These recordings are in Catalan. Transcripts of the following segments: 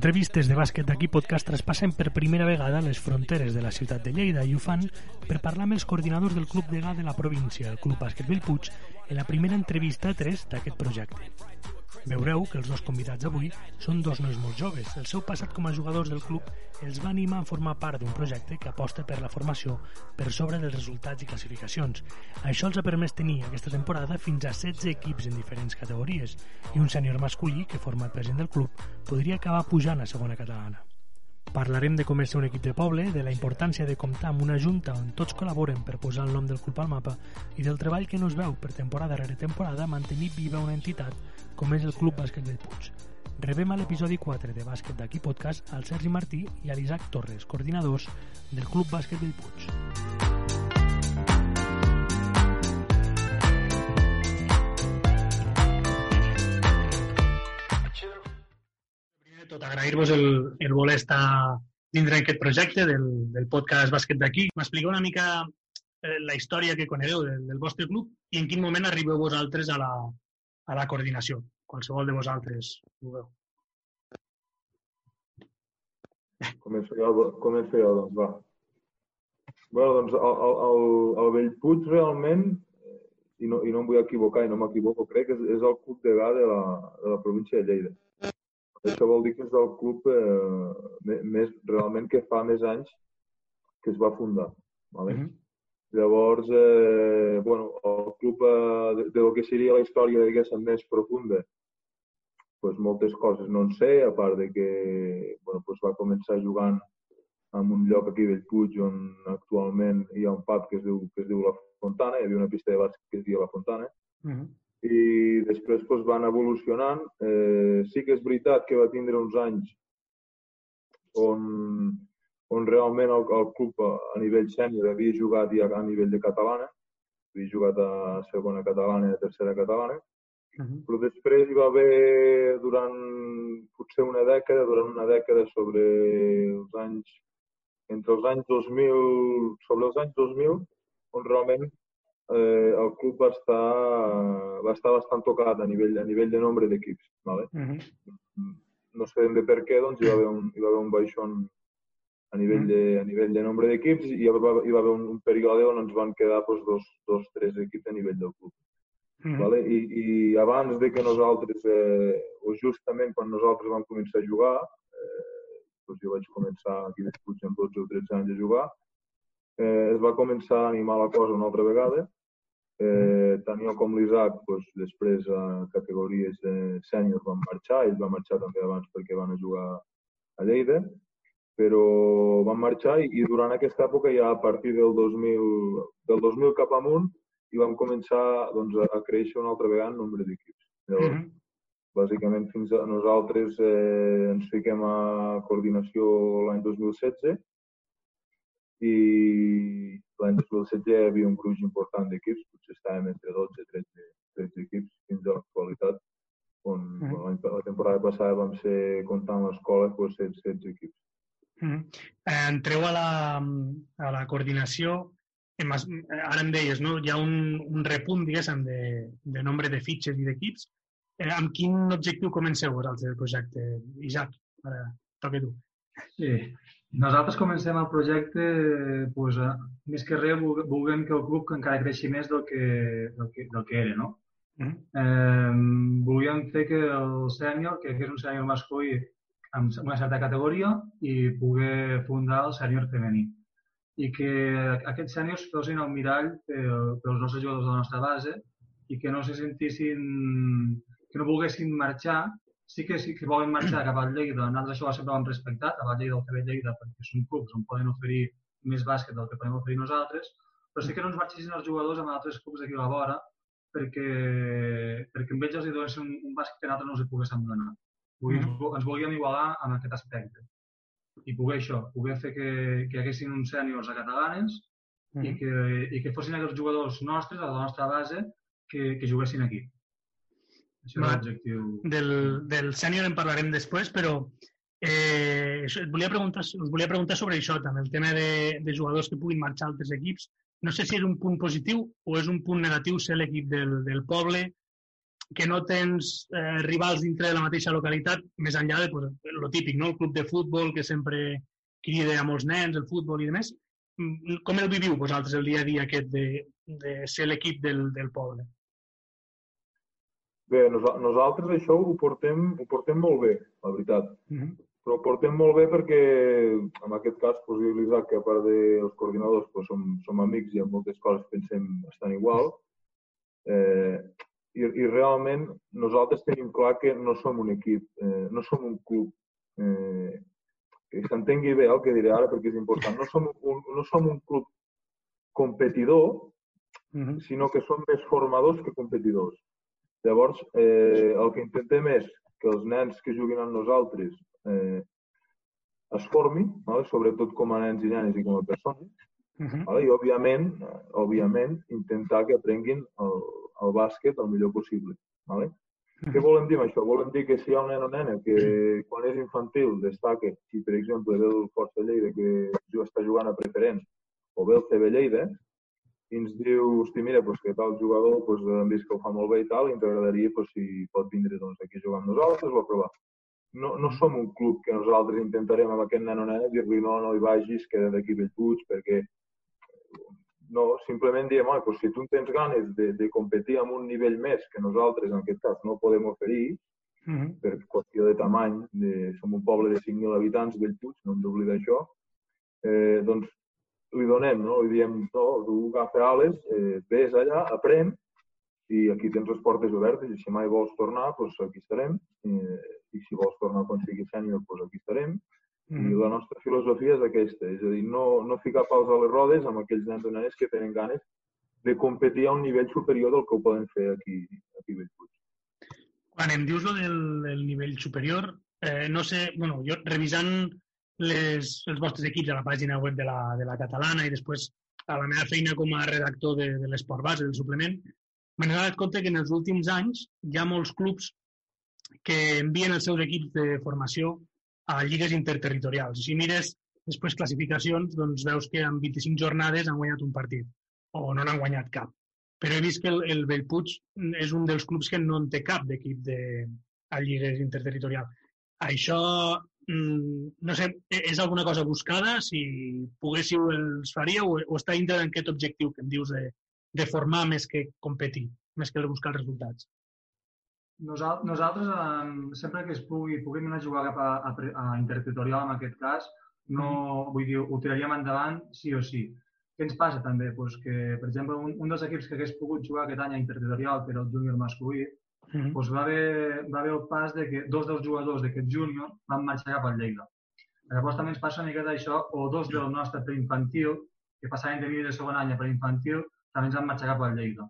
entrevistes de bàsquet d'aquí podcast traspassen per primera vegada les fronteres de la ciutat de Lleida i ho fan per parlar amb els coordinadors del club degà de la província, el Club Bàsquet Bellpuig, en la primera entrevista a tres d'aquest projecte. Veureu que els dos convidats avui són dos nois molt joves. El seu passat com a jugadors del club els va animar a formar part d'un projecte que aposta per la formació per sobre dels resultats i classificacions. Això els ha permès tenir aquesta temporada fins a 16 equips en diferents categories i un sènior masculí que, format per gent del club, podria acabar pujant a segona catalana. Parlarem de com és ser un equip de poble, de la importància de comptar amb una junta on tots col·laboren per posar el nom del club al mapa i del treball que no es veu per temporada rere temporada mantenir viva una entitat com és el Club Bàsquet del Puig. Rebem a l'episodi 4 de Bàsquet d'aquí podcast al Sergi Martí i a l'Isaac Torres, coordinadors del Club Bàsquet del Puig. Primer tot, agrair-vos el, el voler estar dintre d'aquest projecte del, del podcast Bàsquet d'aquí. M'expliqueu una mica eh, la història que conegueu del, del vostre club i en quin moment arribeu vosaltres a la, a la coordinació. Qualsevol de vosaltres vulgueu. Començo jo, començo jo doncs, va. Bueno, doncs, el, el, el, el Bellpuig realment, i no, i no em vull equivocar, i no m'equivoco, crec que és, és el club degà de la, de la província de Lleida. Això vol dir que és el club eh, més, realment que fa més anys que es va fundar. Vale? Mhm. Llavors, eh, bueno, el club eh, de, de lo que seria la història, diguéssim, més profunda, pues moltes coses no en sé, a part de que bueno, pues va començar jugant en un lloc aquí a Bellpuig on actualment hi ha un pub que es diu, que es diu La Fontana, hi havia una pista de bàsquet que es deia La Fontana, Mhm. i després pues, van evolucionant. Eh, sí que és veritat que va tindre uns anys on, on realment el, el club a, nivell sènior havia jugat ja a nivell de catalana, havia jugat a segona catalana i a tercera catalana, Mhm. però després hi va haver durant potser una dècada, durant una dècada sobre els anys, entre els anys 2000, sobre els anys 2000, on realment eh, el club va estar, va estar bastant tocat a nivell, a nivell de nombre d'equips. Vale? Mhm. No sé ben bé per què, doncs hi va haver un, hi va haver un baixón a nivell de, a nivell de nombre d'equips i hi va, hi va haver un, un període on ens van quedar doncs, dos, dos, tres equips a nivell del club. Mhm. Vale? I, I abans de que nosaltres, eh, o justament quan nosaltres vam començar a jugar, eh, doncs jo vaig començar aquí Puig amb 12 o 13 anys a jugar, eh, es va començar a animar la cosa una altra vegada. Eh, tant jo com l'Isaac, doncs, després a categories de sènior van marxar, ells van marxar també abans perquè van a jugar a Lleida, però van marxar i, i durant aquesta època ja a partir del 2000, del 2000 cap amunt i vam començar doncs, a, créixer una altra vegada en nombre d'equips. Llavors, Mhm. bàsicament fins a nosaltres eh, ens fiquem a coordinació l'any 2016 i l'any 2016 hi havia un gruix important d'equips, potser estàvem entre 12 i 13, 13 equips fins a l'actualitat, on Mhm. bueno, l'any- la temporada passada vam ser, comptant l'escola, doncs, 16, 16 equips. Eh, entreu a la, a la coordinació, has- eh, ara em deies, no? hi ha un, un repunt, diguéssim, de, de nombre de fitxes i d'equips. Eh, amb quin objectiu comenceu vosaltres el projecte? Isaac, ara toca tu. Sí. Nosaltres comencem el projecte, pues, eh, més que res, volem que el club encara creixi més del que, del que, del que era, no? Mhm. Eh, volíem fer que el sènior, que és un sènior masculí amb una certa categoria, i poder fundar el sènior femení. I que aquests sèniors fossin el mirall pel, pels nostres jugadors de la nostra base i que no se sentissin, que no volguessin marxar sí que sí que volen marxar cap al Lleida, nosaltres això sempre ho hem respectat, cap al Lleida o cap a Lleida, perquè són clubs on poden oferir més bàsquet del que podem oferir nosaltres, però sí que no ens marxessin els jugadors amb altres clubs d'aquí a la vora perquè, perquè amb ells els hi donessin un, un bàsquet que nosaltres no els hi poguéssim donar. Vull, -hmm. Ens volíem igualar amb aquest aspecte. I poder això, poder fer que, que hi haguessin uns sèniors a catalanes mm i, que, i que fossin aquests jugadors nostres, a la nostra base, que, que juguessin aquí. Això és l'objectiu. Del, del sènior en parlarem després, però eh, et volia preguntar, us volia preguntar sobre això també, el tema de, de jugadors que puguin marxar a altres equips. No sé si és un punt positiu o és un punt negatiu ser l'equip del, del poble, que no tens eh, rivals dintre de la mateixa localitat, més enllà de pues, lo típic, no? el club de futbol que sempre crida a molts nens, el futbol i demés. Mm, com el viviu vosaltres el dia a dia aquest de, de ser l'equip del, del poble? Bé, nosaltres això ho portem, ho portem molt bé, la veritat. Uh -huh. Però ho portem molt bé perquè, en aquest cas, pues, l'Isaac, que a part dels coordinadors pues, som, som amics i en moltes coses pensem bastant igual, eh, i, i realment nosaltres tenim clar que no som un equip, eh, no som un club eh, que s'entengui bé el que diré ara perquè és important. No som un, no som un club competidor, uh mhm. -huh. sinó que som més formadors que competidors. Llavors, eh, el que intentem és que els nens que juguin amb nosaltres eh, es formin, vale? sobretot com a nens i nenes i com a persones, uh -huh. vale? i òbviament, òbviament intentar que aprenguin el, el bàsquet el millor possible. Vale? Què volem dir amb això? Volem dir que si hi ha un nen o nena que quan és infantil destaca, si per exemple ve el Força Lleida que jo està jugant a preferents o ve el CB Lleida, i ens diu, hosti, mira, pues, que tal jugador pues, hem vist que ho fa molt bé i tal, i ens agradaria pues, si pot vindre doncs, aquí a jugar amb nosaltres o a provar. No, no som un club que nosaltres intentarem amb aquest nen o nena dir-li no, no hi vagis, queda d'aquí Bellpuig, perquè no, simplement diem, oh, pues, si tu tens ganes de, de competir amb un nivell més que nosaltres, en aquest cas, no podem oferir, mm -hmm. per qüestió de tamany, de, som un poble de 5.000 habitants, Bellpuig, no hem d'oblidar això, eh, doncs li donem, no? li diem, no, tu agafa ales, eh, vés allà, aprèn, i aquí tens les portes obertes, i si mai vols tornar, doncs aquí estarem, eh, i si vols tornar quan siguis sènior, doncs aquí estarem, i mm-hmm. la nostra filosofia és aquesta, és a dir, no, no ficar pals a les rodes amb aquells nens o nenes que tenen ganes de competir a un nivell superior del que ho poden fer aquí, aquí a Bellpuig. Quan em dius lo del, del nivell superior, eh, no sé, bueno, jo revisant les, els vostres equips a la pàgina web de la, de la catalana i després a la meva feina com a redactor de, de l'Esport Base, del suplement, m'he donat compte que en els últims anys hi ha molts clubs que envien els seus equips de formació a lligues interterritorials. Si mires després classificacions, doncs veus que en 25 jornades han guanyat un partit o no n'han guanyat cap. Però he vist que el, el Bellpuig és un dels clubs que no en té cap d'equip de, a lligues interterritorials. Això, mm, no sé, e, és alguna cosa buscada? Si poguéssiu els faríeu o, o està dintre d'aquest objectiu que em dius de, de formar més que competir, més que buscar els resultats? Nosaltres, sempre que es pugui, puguem anar a jugar cap a, a, a interterritorial, en aquest cas, no, mm. vull dir, ho tiraríem endavant sí o sí. Què ens passa també? Pues que, per exemple, un, un dels equips que hagués pogut jugar aquest any a interterritorial, que era el júnior masculí, mm -hmm. pues va, haver, va haver el pas de que dos dels jugadors d'aquest júnior van marxar cap al Lleida. Llavors també ens passa una mica d'això, o dos del nostre preinfantil, que passaven de nivell de segon any a preinfantil, també ens van marxar cap al Lleida.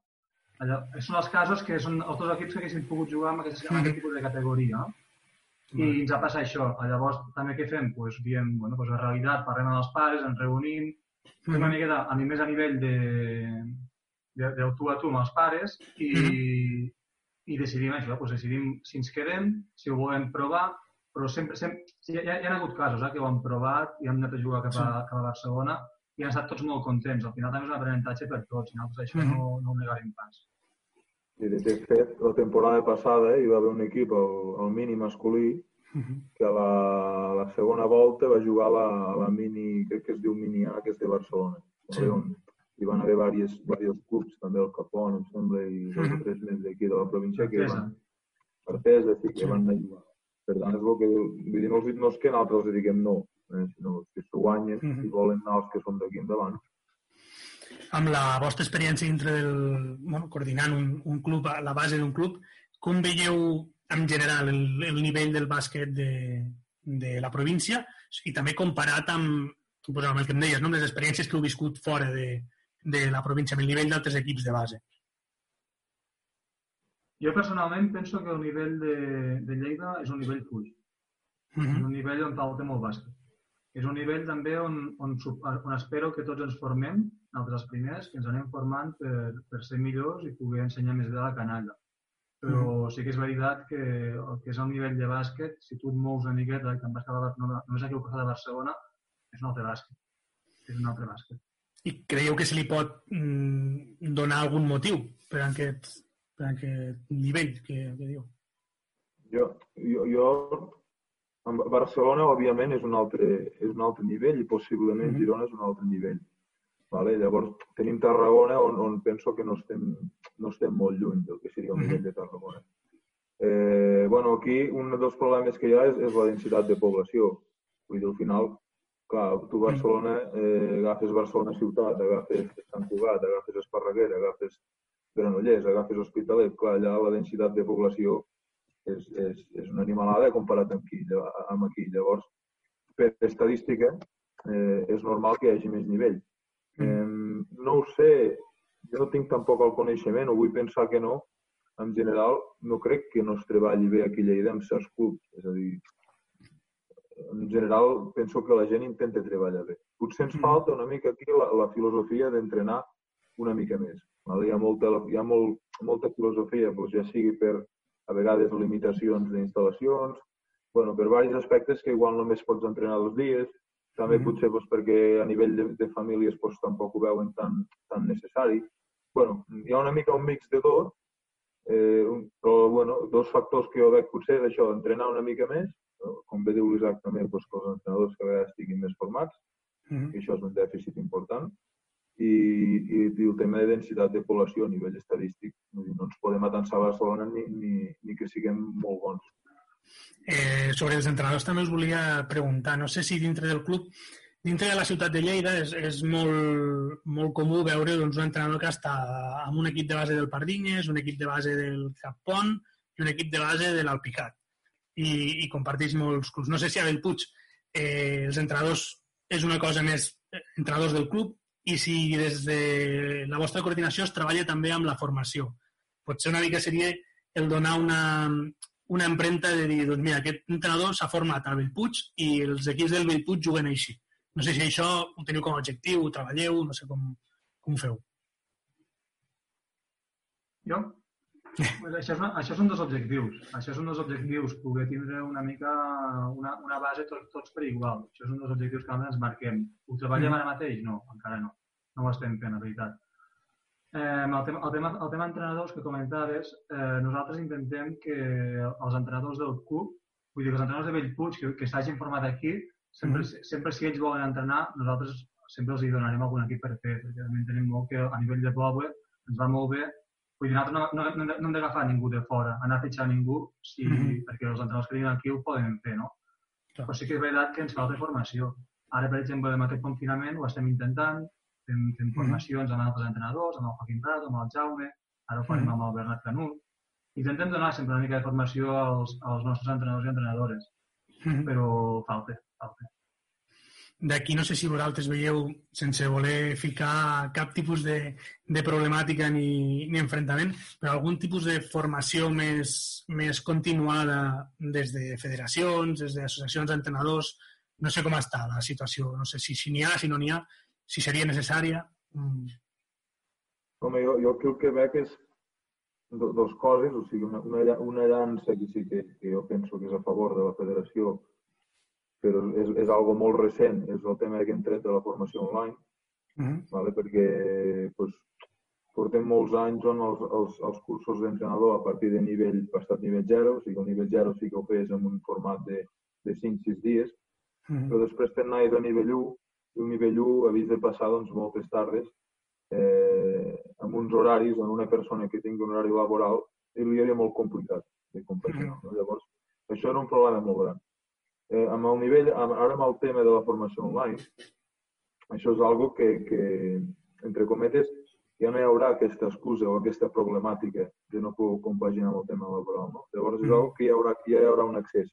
Allò, són els casos que són els dos equips que haguessin pogut jugar amb aquest, amb aquest tipus de categoria. I mm. ens ha passat això. Llavors, també què fem? Pues, diem, bueno, pues, la realitat, parlem amb els pares, ens reunim, fem una miqueta, a mi més a nivell de, de, de tu a tu amb els pares i, mm -hmm. i decidim això, pues decidim si ens quedem, si ho volem provar, però sempre, sempre hi, ha, hi ha hagut casos eh, que ho han provat i hem anat a jugar cap a, sí. cap a Barcelona i han estat tots molt contents. Al final també és un aprenentatge per tots, i nosaltres això mm -hmm. no, no ho negarem pas. I de, de fet, la temporada passada eh, hi va haver un equip, el, el mini masculí, que a la, a la segona volta va jugar la, la mini, crec que es diu mini A, que és de Barcelona. Sí. On hi van haver diversos, diversos clubs, també el Capón, em sembla, i dos o tres més d'aquí de la província que van, Artesa, sí, que van anar a jugar. Per tant, és el que vull dir, no, no és que nosaltres els diguem no, eh, sinó que s'ho guanyen uh -huh. i volen anar els que són d'aquí endavant amb la vostra experiència dintre del... Bueno, coordinant un, un club, a la base d'un club, com veieu en general el, el nivell del bàsquet de, de la província i també comparat amb, pues, amb el que em deies, no? amb les experiències que heu viscut fora de, de la província, amb el nivell d'altres equips de base. Jo personalment penso que el nivell de, de Lleida és un nivell full. Uh És -huh. un nivell on falta molt bàsquet. És un nivell també on, on, on espero que tots ens formem, nosaltres els primers, que ens anem formant per, per ser millors i poder ensenyar més bé a la canalla. Però sí que és veritat que el que és el nivell de bàsquet, si tu et mous una miqueta, que em vas quedar no, només aquí al costat de Barcelona, és un altre bàsquet. És un altre bàsquet. I creieu que se li pot mm, donar algun motiu per a aquest, per a aquest nivell que, que diu? Jo, jo, jo Barcelona, òbviament, és un altre, és un altre nivell i possiblement Mhm. Girona és un altre nivell. Vale? Llavors, tenim Tarragona on, on penso que no estem, no estem molt lluny del que seria el Mhm. nivell de Tarragona. Eh, bueno, aquí un dels problemes que hi ha és, és la densitat de població. Vull dir, al final, clar, tu Barcelona, eh, agafes Barcelona ciutat, agafes Sant Cugat, agafes Esparreguera, agafes Granollers, agafes Hospitalet, clar, allà la densitat de població és, és, és una animalada comparat amb aquí. Amb aquí. Llavors, per estadística, eh, és normal que hi hagi més nivell. Eh, no ho sé, jo no tinc tampoc el coneixement, o vull pensar que no, en general, no crec que no es treballi bé aquí a Lleida amb certs clubs. És a dir, en general, penso que la gent intenta treballar bé. Potser ens Mm. falta una mica aquí la, la filosofia d'entrenar una mica més. Val? Hi ha molta, hi ha molt, molta filosofia, doncs ja sigui per, a vegades, limitacions d'instal·lacions, bueno, per diversos aspectes que igual només pots entrenar dos dies, també Mhm. potser doncs, perquè a nivell de, de famílies doncs, tampoc ho veuen tan, tan necessari. bueno, hi ha una mica un mix de tot, eh, un- però bueno, dos factors que jo veig potser és això, entrenar una mica més, com bé diu l'Isaac també, doncs, que els entrenadors que a vegades estiguin més formats, -huh. i això és un dèficit important, i, i, i el tema de densitat de població a nivell estadístic. No ens podem atansar a Barcelona ni, ni, ni que siguem molt bons. Eh, sobre els entrenadors també us volia preguntar, no sé si dintre del club, dintre de la ciutat de Lleida és, és molt, molt comú veure doncs, un entrenador que està amb un equip de base del Pardinyes, un equip de base del Cap Pont i un equip de base de l'Alpicat. I, I comparteix molts clubs. No sé si a Bellpuig eh, els entrenadors és una cosa més eh, entrenadors del club i si des de la vostra coordinació es treballa també amb la formació. Potser una mica seria el donar una, una empremta de dir, doncs mira, aquest entrenador s'ha format a Bellpuig i els equips del Bellpuig juguen així. No sé si això ho teniu com a objectiu, ho treballeu, no sé com, com ho feu. Jo? Pues això, és això són dos objectius. Això són dos objectius, poder tindre una mica una, una base tots, tots per igual. Això són dos objectius que ens marquem. Ho treballem ara mateix? No, encara no. No ho estem fent, la veritat. Eh, el, tema, el, tema, el tema entrenadors que comentaves, eh, nosaltres intentem que els entrenadors del club, vull dir que els entrenadors de Bellpuig que, que s'hagin format aquí, sempre, Mhm. sempre si ells volen entrenar, nosaltres sempre els hi donarem algun equip per fer, perquè també entenem molt que a nivell de poble ens va molt bé Vull dir, nosaltres no, no, no, no hem d'agafar ningú de fora, anar a fitxar ningú, si, mm. -hmm. perquè els entrenadors que venen aquí ho poden fer, no? Clar. Però sí que és veritat que ens falta formació. Ara, per exemple, amb aquest confinament ho estem intentant, fem, fem Mhm. formacions amb altres entrenadors, amb el Joaquim Prado, amb el Jaume, ara ho farem Mhm. amb el Bernat Canut. Intentem donar sempre una mica de formació als, als nostres entrenadors i entrenadores, Mhm. però falta, falta. D'aquí no sé si vosaltres veieu, sense voler ficar cap tipus de, de problemàtica ni, ni enfrontament, però algun tipus de formació més, més continuada des de federacions, des d'associacions d'entrenadors, no sé com està la situació, no sé si si n'hi ha, si no n'hi ha, si seria necessària. Mm. Home, jo, jo el que veig és do- dos coses, o sigui, una, una, una llança que sí que, que jo penso que és a favor de la federació, però és, és algo molt recent, és el tema que hem tret de la formació online, Mm -hmm. vale? perquè pues, portem molts anys on els, els, els cursos d'entrenador a partir de nivell, passat nivell 0, o sigui, el nivell 0 sí que ho fes en un format de, de 5-6 dies, Mm però després te'n anaves a nivell 1, i el nivell 1 havies de passar doncs, moltes tardes eh, amb uns horaris on una persona que tingui un horari laboral li era molt complicat de compaginar. No? Llavors, això era un problema molt gran. Eh, amb el nivell, amb, ara amb el tema de la formació online, això és algo que, que, entre cometes, ja no hi haurà aquesta excusa o aquesta problemàtica de no poder compaginar amb el tema laboral. No? Llavors, és Mhm. algo que hi haurà, ja hi haurà un accés.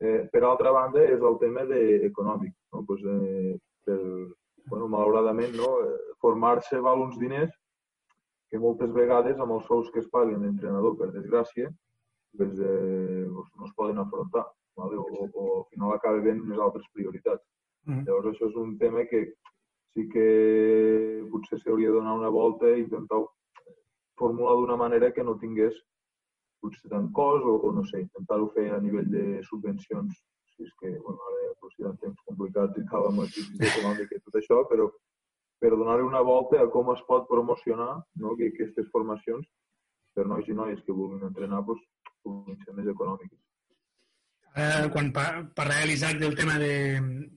Eh, per altra banda, és el tema de, econòmic. No? Pues, eh, per bueno, malauradament, no? Eh, formar-se val uns diners que moltes vegades amb els sous que es paguen l'entrenador, per desgràcia, pues, eh, no es poden afrontar. Vale? O, o, o al final acaba ben les altres prioritats. Mm. Llavors això és un tema que sí que potser s'hauria de donar una volta i intentar formular d'una manera que no tingués potser tant cost o, o no sé, intentar-ho fer a nivell de subvencions si és que, bueno, ara hi ha temps complicats i tal amb la crisi econòmica i tot això, però per donar-li una volta a com es pot promocionar no, que aquestes formacions per nois i noies que vulguin entrenar pues, puguin ser més econòmiques. Eh, quan parla l'Isaac del tema de,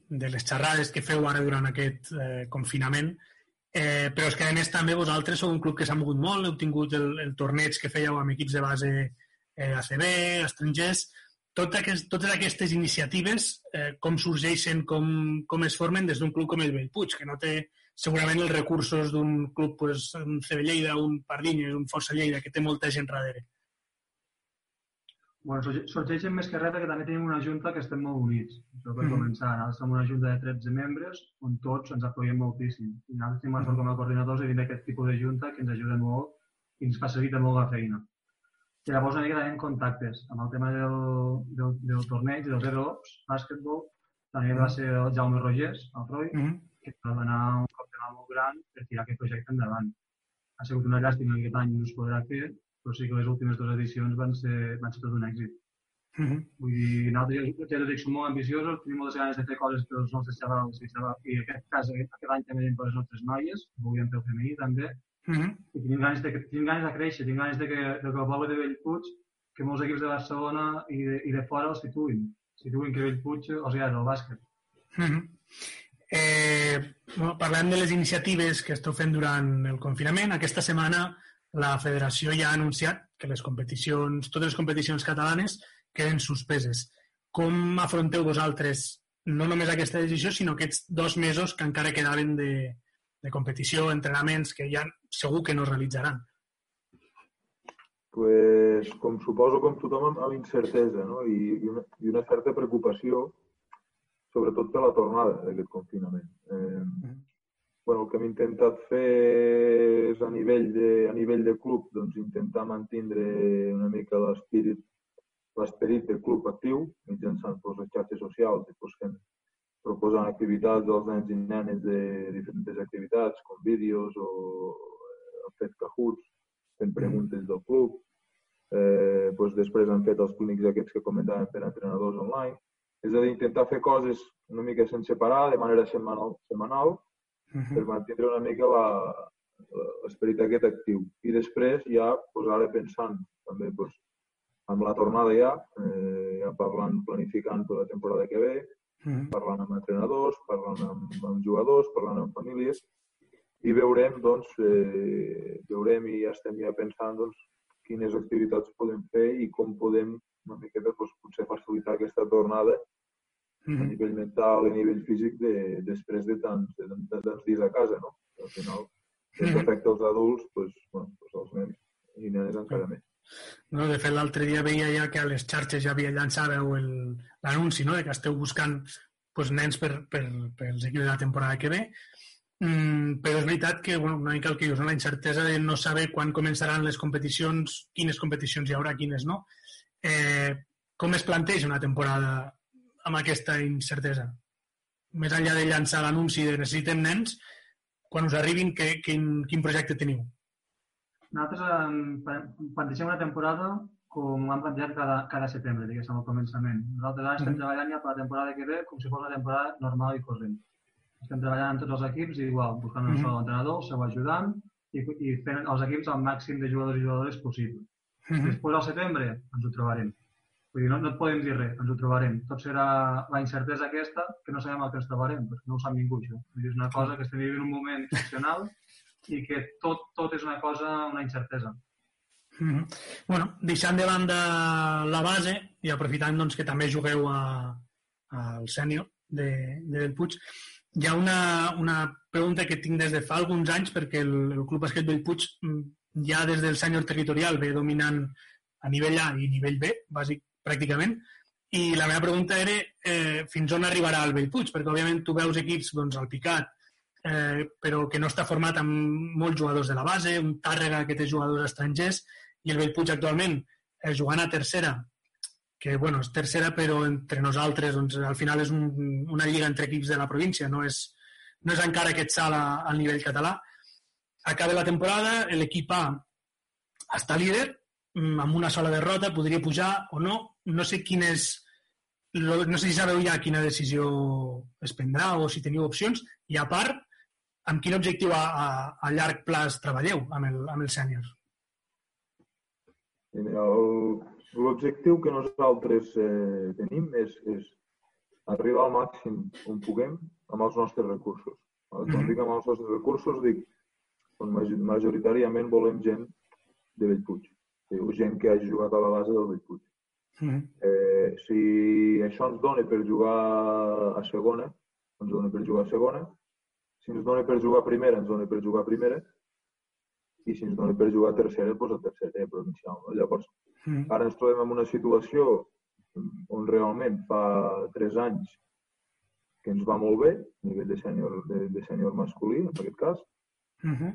de les xerrades que feu ara durant aquest eh, confinament, eh, però és que a més també vosaltres sou un club que s'ha mogut molt, heu tingut el, el torneig que fèieu amb equips de base eh, ACB, estrangers, tot aquest, totes aquestes iniciatives eh, com sorgeixen, com, com es formen des d'un club com el Bellpuig, que no té segurament els recursos d'un club, pues, un CB Lleida, un Pardinyes, un Força Lleida, que té molta gent darrere. Bueno, sorgeixen més que res que també tenim una junta que estem molt units. Això per mm començar. Nosaltres som una junta de 13 membres on tots ens apoyem moltíssim. I nosaltres tenim la sort com a coordinadors de tenir aquest tipus de junta que ens ajuda molt i ens facilita molt la feina. I llavors una mica tenim contactes amb el tema del, del, del torneig, del Zero Ops, bàsquetbol, també va ser el Jaume Rogers, el Roy, mm -hmm. que va donar un cop de mà molt gran per tirar aquest projecte endavant. Ha sigut una llàstima que aquest any no es podrà fer, però sí que les últimes dues edicions van ser, van ser tot un èxit. Mm -hmm. Vull dir, nosaltres ja, ja som molt ambiciosos, tenim moltes ganes de fer coses per als nostres xavals i, xavals, i en aquest cas, aquest, any també per les nostres noies, volíem fer el femení també, mm -hmm. i tenim ganes, de, tenim ganes de créixer, tenim ganes de que, de que el poble de Bellpuig, que molts equips de Barcelona i de, i de fora els situïn, situïn que Bellpuig els agrada el bàsquet. Mm -hmm. eh, bueno, parlant de les iniciatives que esteu fent durant el confinament, aquesta setmana la federació ja ha anunciat que les competicions, totes les competicions catalanes queden suspeses. Com afronteu vosaltres no només aquesta decisió, sinó aquests dos mesos que encara quedaven de, de competició, entrenaments que ja segur que no es realitzaran? pues, com suposo com tothom amb, incertesa no? I, i, una, i una certa preocupació sobretot per la tornada d'aquest confinament. Eh, mm. Bueno, el que hem intentat fer és a nivell de, a nivell de club doncs, intentar mantindre una mica l'espírit l'esperit del club actiu mitjançant doncs, les xarxes socials i doncs, fent proposant activitats als nens i nenes de diferents activitats, com vídeos o eh, han fet cajuts, fent preguntes del club. Eh, doncs després han fet els clínics aquests que comentàvem per entrenadors online. És a dir, intentar fer coses una mica sense parar, de manera setmanal, setmanal uh -huh. per mantenir una mica l'esperit aquest actiu. I després ja, doncs ara pensant també doncs, amb la tornada ja, eh, ja parlant, planificant per la temporada que ve, mm. parlant amb entrenadors, parlant amb, amb jugadors, parlant amb famílies, i veurem, doncs, eh, veurem i ja estem ja pensant doncs, quines activitats podem fer i com podem una miqueta doncs, potser facilitar aquesta tornada. A nivell mental i a nivell físic de, després de tants, de, de tants dies a casa, no? Al final, si mm afecta els adults, doncs, bueno, doncs els nens i nenes encara més. No, de fet, l'altre dia veia ja que a les xarxes ja havia llançat l'anunci no? de que esteu buscant pues, nens per, per, per els equips de la temporada que ve. Mm, però és veritat que bueno, una mica el que dius, no? la incertesa de no saber quan començaran les competicions, quines competicions hi haurà, quines no. Eh, com es planteja una temporada amb aquesta incertesa? Més enllà de llançar l'anunci de necessitem nens, quan us arribin, que, quin, quin projecte teniu? Nosaltres eh, plantegem una temporada com hem plantejat cada, cada setembre, diguéssim, al començament. Nosaltres ara estem mm -hmm. treballant ja per la temporada que ve com si fos una temporada normal i corrent. Estem treballant amb tots els equips igual, buscant un mm -hmm. sol entrenador, el seu ajudant i, i fent els equips al màxim de jugadors i jugadores possible. Mm -hmm. Després al setembre ens ho trobarem. Vull dir, no, no et podem dir res, ens ho trobarem. Tot serà la incertesa aquesta, que no sabem el que ens trobarem, perquè no ho sap ningú, això. Vull dir, és una cosa que estem vivint un moment excepcional i que tot, tot és una cosa, una incertesa. Mm -hmm. bueno, deixant de banda la base i aprofitant doncs, que també jugueu a, al sènior de, de Bellpuig, hi ha una, una pregunta que tinc des de fa alguns anys perquè el, el Club Basquet Bellpuig mm, ja des del sènior territorial ve dominant a nivell A i nivell B, bàsic, pràcticament, I la meva pregunta era eh, fins on arribarà el Bellpuig, perquè òbviament tu veus equips doncs, al Picat, eh, però que no està format amb molts jugadors de la base, un Tàrrega que té jugadors estrangers, i el Bellpuig actualment eh, jugant a tercera, que bueno, és tercera però entre nosaltres doncs, al final és un, una lliga entre equips de la província, no és, no és encara aquest salt al nivell català. Acaba la temporada, l'equip A està líder, mm, amb una sola derrota, podria pujar o no, no sé quin és no sé si sabeu ja quina decisió es prendrà o si teniu opcions, i a part, amb quin objectiu a, a, a llarg plaç treballeu amb el, amb el sènior? L'objectiu que nosaltres eh, tenim és, és arribar al màxim on puguem amb els nostres recursos. Quan mm -hmm. dic amb els nostres recursos, dic majoritàriament volem gent de Bellpuig. Gent que hagi jugat a la base del Bellpuig. Mm -hmm. eh, si això ens dona per jugar a segona, ens dona per jugar a segona. Si ens dona per jugar a primera, ens dona per jugar a primera i si ens dona per jugar a tercera, doncs a tercera provincial. No? Llavors, mm. ara ens trobem en una situació on realment fa tres anys que ens va molt bé, a nivell de sènior, de, de sènior masculí, en aquest cas, mm -hmm.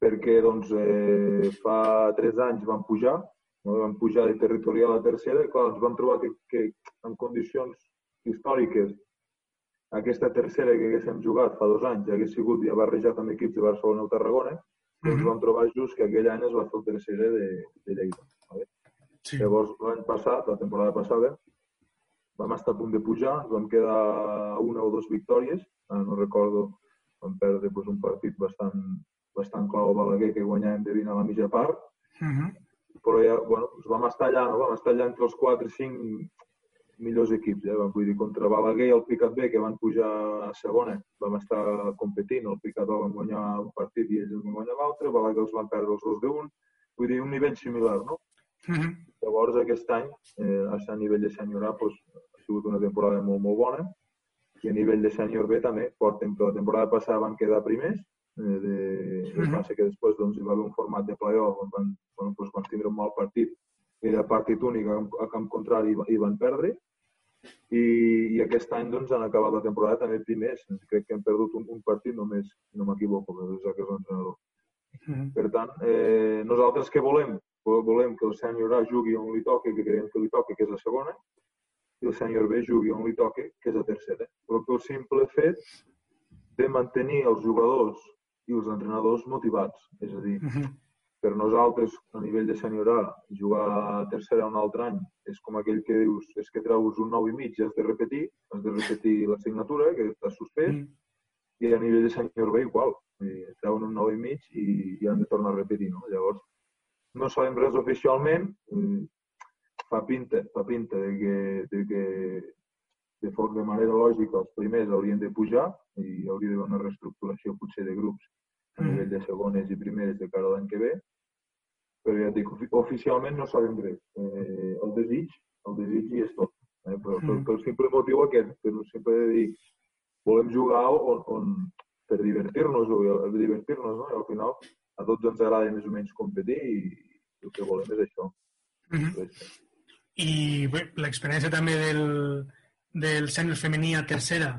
perquè doncs, eh, fa tres anys vam pujar, no? vam pujar de territorial a tercera, i clar, ens vam trobar que, que en condicions històriques aquesta tercera que haguéssim jugat fa dos anys hagués sigut ja barrejat amb equips de Barcelona o Tarragona, ens mm -hmm. vam trobar just que aquell any es va fer el tercer de, de Lleida. Vale? Sí. Llavors, l'any passat, la temporada passada, vam estar a punt de pujar, vam quedar una o dues victòries, eh, no recordo, vam perdre doncs, un partit bastant, bastant clau a Balaguer que guanyàvem de 20 a la mitja part, uh -huh. Però ja, bueno, doncs vam estar allà, no? vam estar allà entre els 4 i 5 millors equips. Eh? Vull dir, contra Balaguer i el Picat B, que van pujar a segona, vam estar competint. El Picat van guanyar un partit i ells van guanyar l'altre. Balaguer els van perdre els dos d'un. Vull dir, un nivell similar, no? Uh -huh. Llavors, aquest any, eh, a nivell de senyor A, doncs, ha sigut una temporada molt, molt bona. I a nivell de senyor B també, portem, la temporada passada van quedar primers, eh, de, uh -huh. passa que després doncs, hi va haver un format de playoff on van, bueno, doncs, van tindre un mal partit era partit únic a camp contrari i van perdre i, i aquest any doncs, han acabat la temporada també primers. Crec que hem perdut un, un partit només, no m'equivoco, des que és l'entrenador. Mm -hmm. Per tant, eh, nosaltres què volem? Volem que el sènior A jugui on li toque, que creiem que li toque, que és la segona, i el sènior B jugui on li toque, que és la tercera. Però pel simple fet de mantenir els jugadors i els entrenadors motivats. És a dir, mm -hmm per nosaltres, a nivell de sènior A, jugar a tercera un altre any és com aquell que dius, és que treus un nou i mig i has de repetir, has de repetir l'assignatura, que t'has suspès, mm. i a nivell de sènior B igual, eh, treuen un nou i mig i, i han de tornar a repetir, no? Llavors, no sabem res oficialment, eh, fa pinta, fa pinta de que, de que de, forma, de manera lògica els primers haurien de pujar i hauria d'haver una reestructuració potser de grups a nivell de segones i primeres de cara a l'any que ve, però ja dic, oficialment no sabem res. Eh, el desig, el desig hi és tot. Eh? Però, mm. pel simple motiu aquest, per sempre de dir, volem jugar on, on per divertir-nos, divertir-nos, no? I al final a tots ens agrada més o menys competir i el que volem és això. Mm -hmm. I l'experiència també del, del sènior femení a tercera,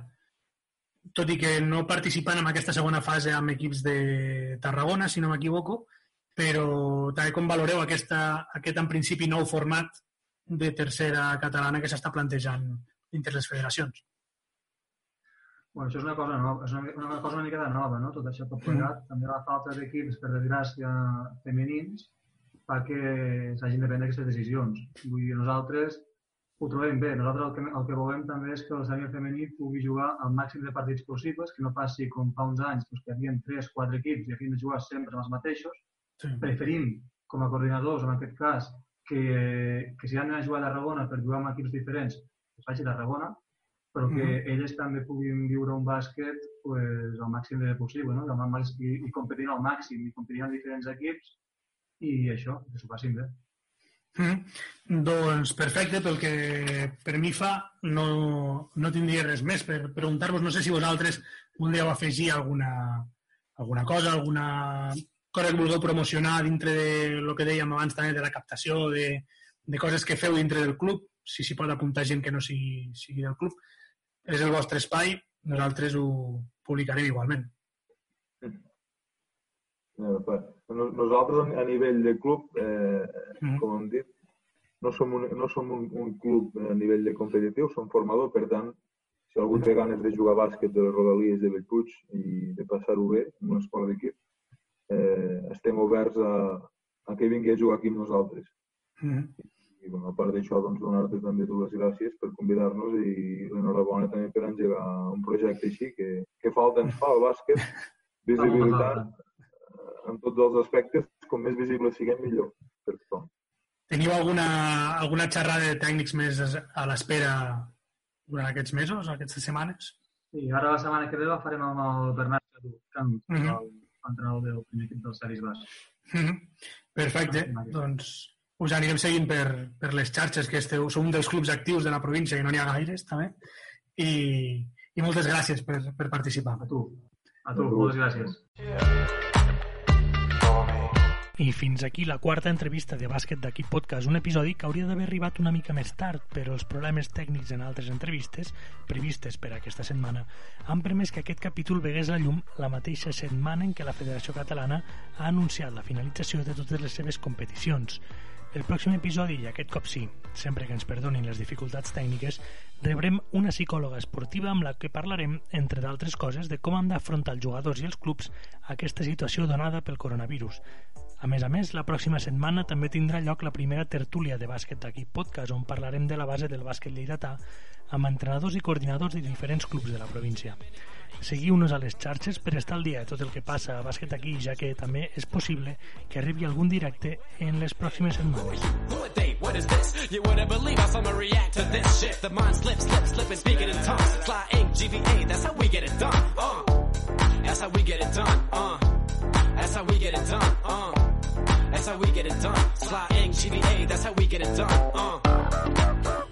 tot i que no participant en aquesta segona fase amb equips de Tarragona, si no m'equivoco, però també com valoreu aquesta, aquest, en principi, nou format de tercera catalana que s'està plantejant dintre les federacions? Bueno, això és una cosa nova, és una, una cosa una mica de nova, no? Tot això tot plegat. Mm. També la falta d'equips, per desgràcia, femenins, fa que s'hagin de prendre aquestes decisions. Vull dir, nosaltres ho trobem bé. Nosaltres el que, el que volem també és que el sènior femení pugui jugar al màxim de partits possibles, que no passi com fa uns anys, doncs, que hi havia 3-4 equips i havien de jugar sempre amb els mateixos. Sí. Preferim, com a coordinadors, en aquest cas, que, que si han de jugar a Tarragona per jugar amb equips diferents, que es faci a Tarragona, però que mm. elles també puguin viure un bàsquet pues, al màxim de possible, no? I, i competint al màxim, i competint amb diferents equips, i això, que s'ho facin bé. Mm. Doncs perfecte, pel que per mi fa no, no tindria res més per preguntar-vos. No sé si vosaltres voldríeu afegir alguna, alguna cosa, alguna cosa que vulgueu promocionar dintre de lo que dèiem abans també de la captació, de, de coses que feu dintre del club. si s'hi pot apuntar gent que no sigui, sigui del club. És el vostre espai, nosaltres ho publicarem igualment. Nos- Nosaltres a nivell de club, eh, Mhm. com hem dit, no som, un, no som un, un club a nivell de competitiu, som formador, per tant, si algú té ganes de jugar a bàsquet de les Rodalies de Bellpuig i de passar-ho bé en un esport d'equip, eh, estem oberts a, a que vingui a jugar aquí amb nosaltres. Mm I bueno, a part d'això, doncs, donar-te també tu les gràcies per convidar-nos i l'enhorabona també per engegar un projecte així que, que falta ens fa el bàsquet, visibilitat eh, en tots els aspectes, com més visibles siguem millor per tothom. Teniu alguna, alguna xerrada de tècnics més a l'espera durant aquests mesos, aquestes setmanes? Sí, ara la setmana que ve la farem amb el Bernat Cadu, Canut, Mhm. l'entrenador del primer equip dels Saris Bas. Mhm. Perfecte, doncs us anirem seguint per, per les xarxes, que esteu, sou un dels clubs actius de la província, que no n'hi ha gaires, també, i, i moltes gràcies per, per participar. A tu. A tu, moltes gràcies. I fins aquí la quarta entrevista de Bàsquet d'aquí podcast, un episodi que hauria d'haver arribat una mica més tard, però els problemes tècnics en altres entrevistes, previstes per aquesta setmana, han permès que aquest capítol vegués la llum la mateixa setmana en què la Federació Catalana ha anunciat la finalització de totes les seves competicions. El pròxim episodi, i aquest cop sí, sempre que ens perdonin les dificultats tècniques, rebrem una psicòloga esportiva amb la que parlarem, entre d'altres coses, de com han d'afrontar els jugadors i els clubs aquesta situació donada pel coronavirus. A més a més, la pròxima setmana també tindrà lloc la primera tertúlia de bàsquet d'aquí podcast, on parlarem de la base del bàsquet lleidatà amb entrenadors i coordinadors de diferents clubs de la província. Seguiu-nos a les xarxes per estar al dia de tot el que passa a bàsquet aquí, ja que també és possible que arribi algun directe en les pròximes setmanes. What is this? You wouldn't believe how someone react to this shit. The mind slips, slips, slipping, speaking in tongues. Ink, GVA, that's how we get it done. Uh, that's how we get it done. Uh, that's how we get it done. Uh, That's how we get it done. Fly Ang, GBA, that's how we get it done. Uh.